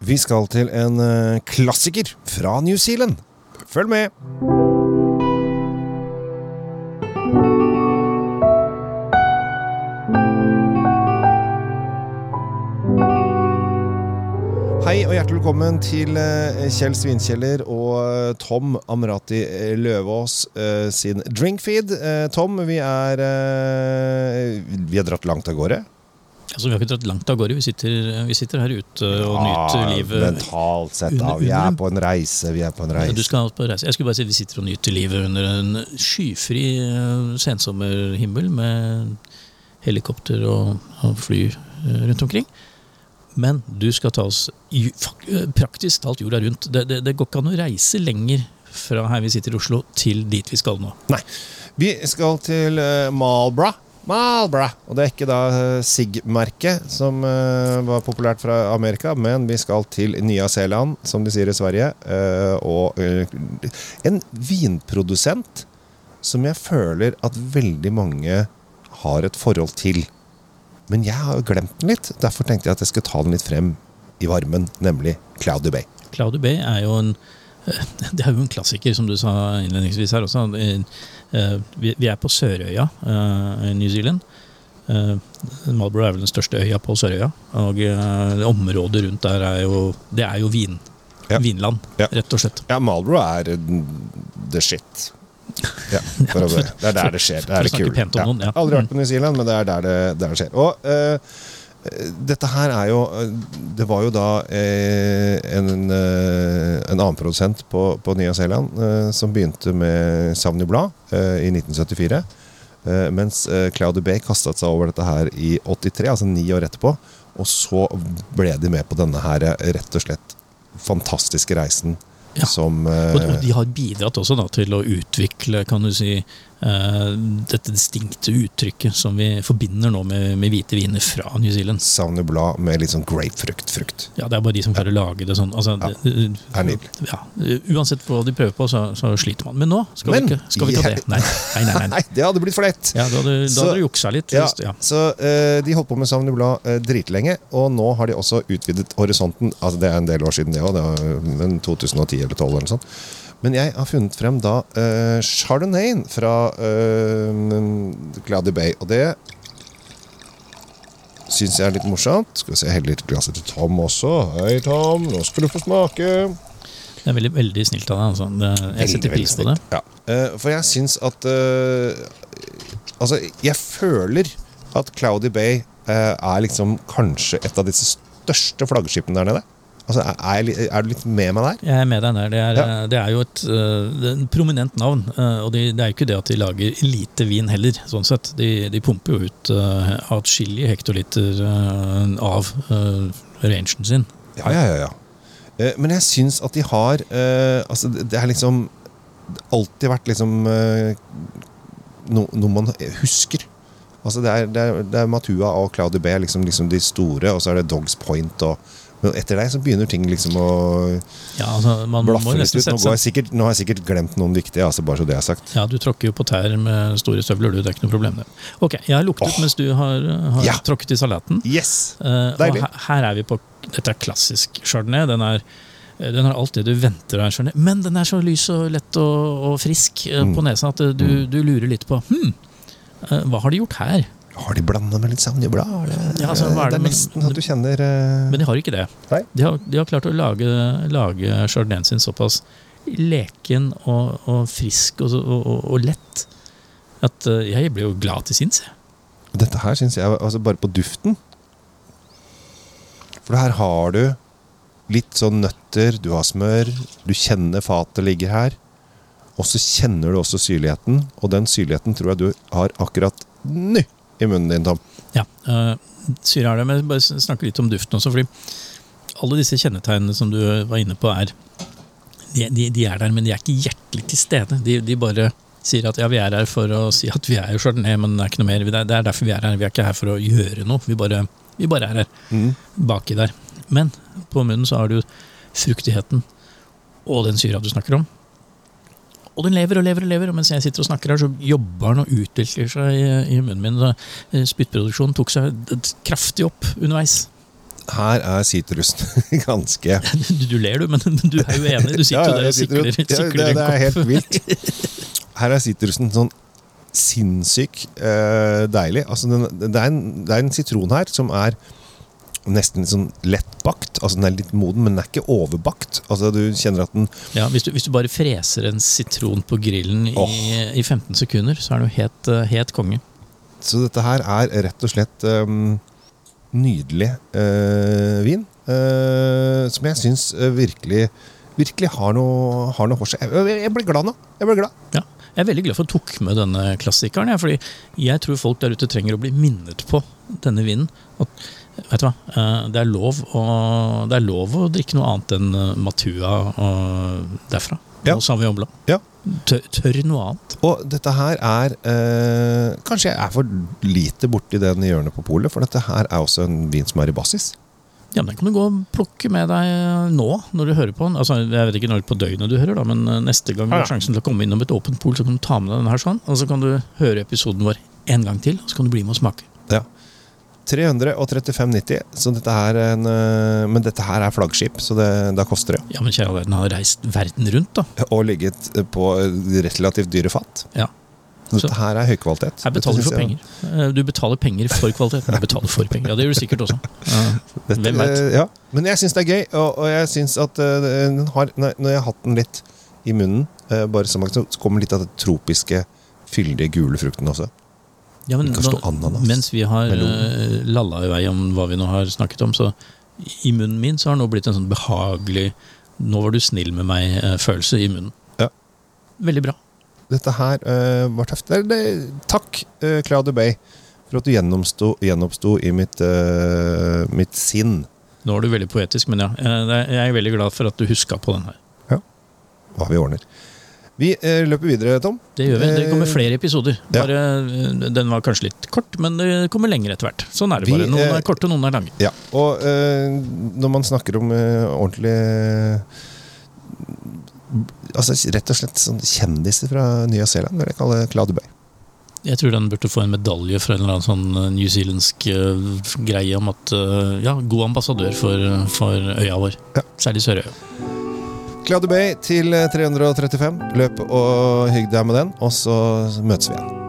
Vi skal til en eh, klassiker fra New Zealand. Følg med! Hei og hjertelig velkommen til eh, Kjell Svinkjeller og eh, Tom Amrati Løvaas sin drinkfeed. Tom, vi er Vi har dratt langt av gårde. Altså, vi har ikke dratt langt av gårde. Vi sitter, vi sitter her ute og nyter Ah, livet. Mentalt sett, da. Vi er på en reise. Vi er på en Ja, Du reise. skal på reise. Jeg skulle bare si at Vi sitter og nyter livet under en skyfri eh, sensommerhimmel med helikopter og, og fly eh, rundt omkring. Men du skal ta oss eh, praktisk talt jorda rundt. Det, det, det går ikke an å reise lenger fra her vi sitter i Oslo, til dit vi skal nå. Nei. Vi skal til uh, Marlborough. Og det er ikke da uh, SIG-merket som uh, var populært fra Amerika, men vi skal til Nya-Zeeland, som de sier i Sverige. uh, og uh, en vinprodusent som jeg føler at veldig mange har et forhold til. Men jeg har glemt den litt. Derfor tenkte jeg at jeg skulle ta den litt frem i varmen, nemlig Cloudy Bay. Cloudy Bay er jo en eh, det er jo en klassiker, som du sa innledningsvis her også. Eh, eh, Vi er på Sørøya eh, i New Zealand. Malbro er vel den største øya på Sørøya. Og eh, området rundt der er jo Det er jo vin. Ja. Vinland, rett og slett. Ja, Malbro er mm, the shit. Ja, for det er der det skjer. Det er det kule. ja. Aldri vært på New Zealand, men det er der det, der det skjer. Og eh, dette her er jo eh, Det var jo da eh, en, eh, en annen produsent på, på Nya Zeeland eh, som begynte med Savny Blad eh, i 1974. eh, mens eh, Cloudy Bay kastet seg over dette her i 83, altså ni år etterpå. Og så ble de med på denne her eh, rett og slett fantastiske reisen Ja. som eh, Og, de har bidratt også da, til å utvikle kan du si, eh, dette distinkte uttrykket som vi forbinder nå med, med hvite viner fra New Zealand. Savner Blad med litt sånn grapefrukt-frukt. Ja, Det er bare de som klarer å lage det sånn. Altså, Ja, det, er nydelig. ja, uansett hva de prøver på, så, så sliter man. Men nå skal Men vi ikke, skal vi ikke ha det. Nei, nei, nei. nei, nei. Nei, det hadde blitt for lett! Ja, Da hadde da Så- hadde du juksa litt. Ja, just, ja. Så uh, de holdt på med Savner Blad uh, dritlenge, og nå har de også utvidet horisonten. Altså Det er en del år siden, det òg, men 2010 eller 2012 eller noe sånt. Men jeg har funnet frem da uh, Chardonnay fra uh, Cloudy Bay, og det syns jeg er litt morsomt. Skal vi se, helle litt glasset til Tom også. Hei, Tom, nå skal du få smake. Det er veldig, veldig snilt av deg. Altså. Det, jeg Veldig, setter pris på det. Ja. Uh, for jeg syns at eh, Altså, jeg føler at Cloudy Bay eh, er liksom kanskje et av disse største flaggskipene der nede. Altså, er, er, du litt med meg der? Jeg er med deg der. Det er, Ja. eh, det er jo et, en prominent navn. eh, Og det, det er jo ikke det at de lager lite vin heller, sånn sett. De, de pumper jo ut uh, atskillige hektoliter uh, av uh, rangen sin. Ja, ja, ja. ja. Men jeg syns at de har Altså, det har er liksom alltid vært liksom no, noe man husker. Altså, det er, det er, det er Matua og Claudie B liksom, liksom de store, og så er det Dogs Point og men etter deg så begynner ting liksom å Ja, altså, blaffe litt ut. Nå, går jeg sikkert, har jeg sikkert glemt noen viktige, altså bare så det er sagt. Ja, du tråkker jo på tær med store støvler, du. Det er ikke noe problem, det. Ok, jeg har luktet oh. mens du har, har Ja. tråkket i salaten. Yes! uh, Deilig. her, her er vi på Dette er klassisk chardonnay. Den er den har alt det du venter av en chardonnay, men den er så lys og lett og, og frisk eh, Mm. på nesa at eh, du, du lurer litt på hm, hva har de gjort her? Har de blanda med litt Sauvignon Blad? Det, Ja, altså, det det er nesten at du kjenner eh, Men de har ikke det. De har, de har klart å lage, lage chardonnayen sin såpass leken og, og frisk og, og, og, og lett at eh, jeg ble jo glad til sinns. jeg. Dette her syns jeg altså Bare på duften For her har du litt sånn nøtter, du har smør, du kjenner fatet ligger her. Og så kjenner du også syrligheten, og den syrligheten tror jeg du har akkurat nå i munnen din, Tom. Ja, uh, syre er det, men bare snakke litt om duften også, fordi alle disse kjennetegnene som du var inne på, er de, de, de er der, men de er ikke hjertelig til stede. De, de bare sier at ja, vi er her for å si at vi er jo chardonnay, men det er ikke noe mer. Det er, det er derfor vi er her. Vi er ikke her for å gjøre noe. Vi bare, vi bare er her. Mm. Baki der. Men på munnen så har du fruktigheten og den syra du snakker om. Og den lever og lever og lever, og mens jeg sitter og snakker her, så jobber den og utvikler seg i, i munnen min. Så, eh, Spyttproduksjonen tok seg kraftig opp underveis. Her er sitrusen ganske Du, du ler, du, men du er jo enig. Du sitter jo der og sikler, ja, det, det er helt vilt. Her er sitrusen sånn sinnssyk uh, deilig. Altså, den, det, er en, det er en sitron her som er nesten litt sånn lettbakt. Altså, den er litt moden, men den er ikke overbakt. Altså, du kjenner at den Ja, hvis, du, hvis du bare freser en sitron på grillen i, Åh. i 15 sekunder, så er du helt, eh, helt konge. Så dette her er rett og slett um, nydelig uh, vin. Uh, som jeg syns virkelig Virkelig har noe, har noe for seg. Jeg, jeg blir glad nå. Jeg blir glad. Ja. Jeg er veldig glad for at du tok med denne klassikeren. Ja, fordi jeg tror folk der ute trenger å bli minnet på denne vinen. At, vet du hva, eh, det er, lov å, det er lov å drikke noe annet enn eh, Matua og derfra. Ja. Og Sauvignon Blanc. Ja. Tør, tør noe annet. Og dette her er eh, Kanskje jeg er for lite borti den hjørnet på polet, for dette her er også en vin som er i basis. Ja, men Den kan du gå og plukke med deg nå, når du hører på den. Altså, Jeg vet ikke når på døgnet du hører, da, men eh, neste gang du har sjansen til å komme innom et åpent pol, så kan du ta med deg den her sånn, og så kan du høre episoden vår en gang til, og så kan du bli med og smake. Ja. 335,90. Så dette her er en, eh, men dette her er flaggskip, så det, da koster det. Ja, men kjære verden, han har reist verden rundt, da. Og ligget på relativt dyre fat. Ja. Så Så- dette her er høykvalitet. Her betaler du for penger. Eh, Du betaler penger for kvalitet. Du betaler for penger, ja Det gjør du sikkert også. Ja. Dette, Hvem eh, Ja. Men jeg syns det er gøy, og, og jeg syns at eh, den har Når når jeg har hatt den litt i munnen, Bare smakt, så kommer litt av det tropiske, fyldige, gule frukten også. Ja, men kan stå ananas, Mens vi har melon. uh, lalla i vei om hva vi nå har snakket om, så i munnen min så har det nå blitt en sånn behagelig 'nå var du snill med meg'-følelse i munnen. Ja. Veldig bra. Dette her uh, var tøft. Det, det, takk, uh, Claude Bay, for at du gjenoppsto i mitt, uh, mitt sinn. Nå er du veldig poetisk, men ja. eh, Jeg er veldig glad for at du huska på den her. Ja. Hva vi ordner. Vi eh, løper videre, Tom. Det gjør vi. Det kommer Eh, flere episoder. Bare, eh, Den var kanskje litt kort, men det kommer lenger etter hvert. Sånn er det Vi, bare. Noen er korte, noen er lange. Ja, og når man snakker om ordentlig Altså rett og slett sånn kjendiser fra Nya-Zeeland, vil jeg kalle Claude Bay. Jeg tror den burde få en medalje fra en eller annen sånn newzealandsk greie om at ja, god ambassadør for, for øya vår. Ja. Særlig Sørøya. Claude Bay til eh, 335. Løp og hygg deg med den, og så møtes vi igjen.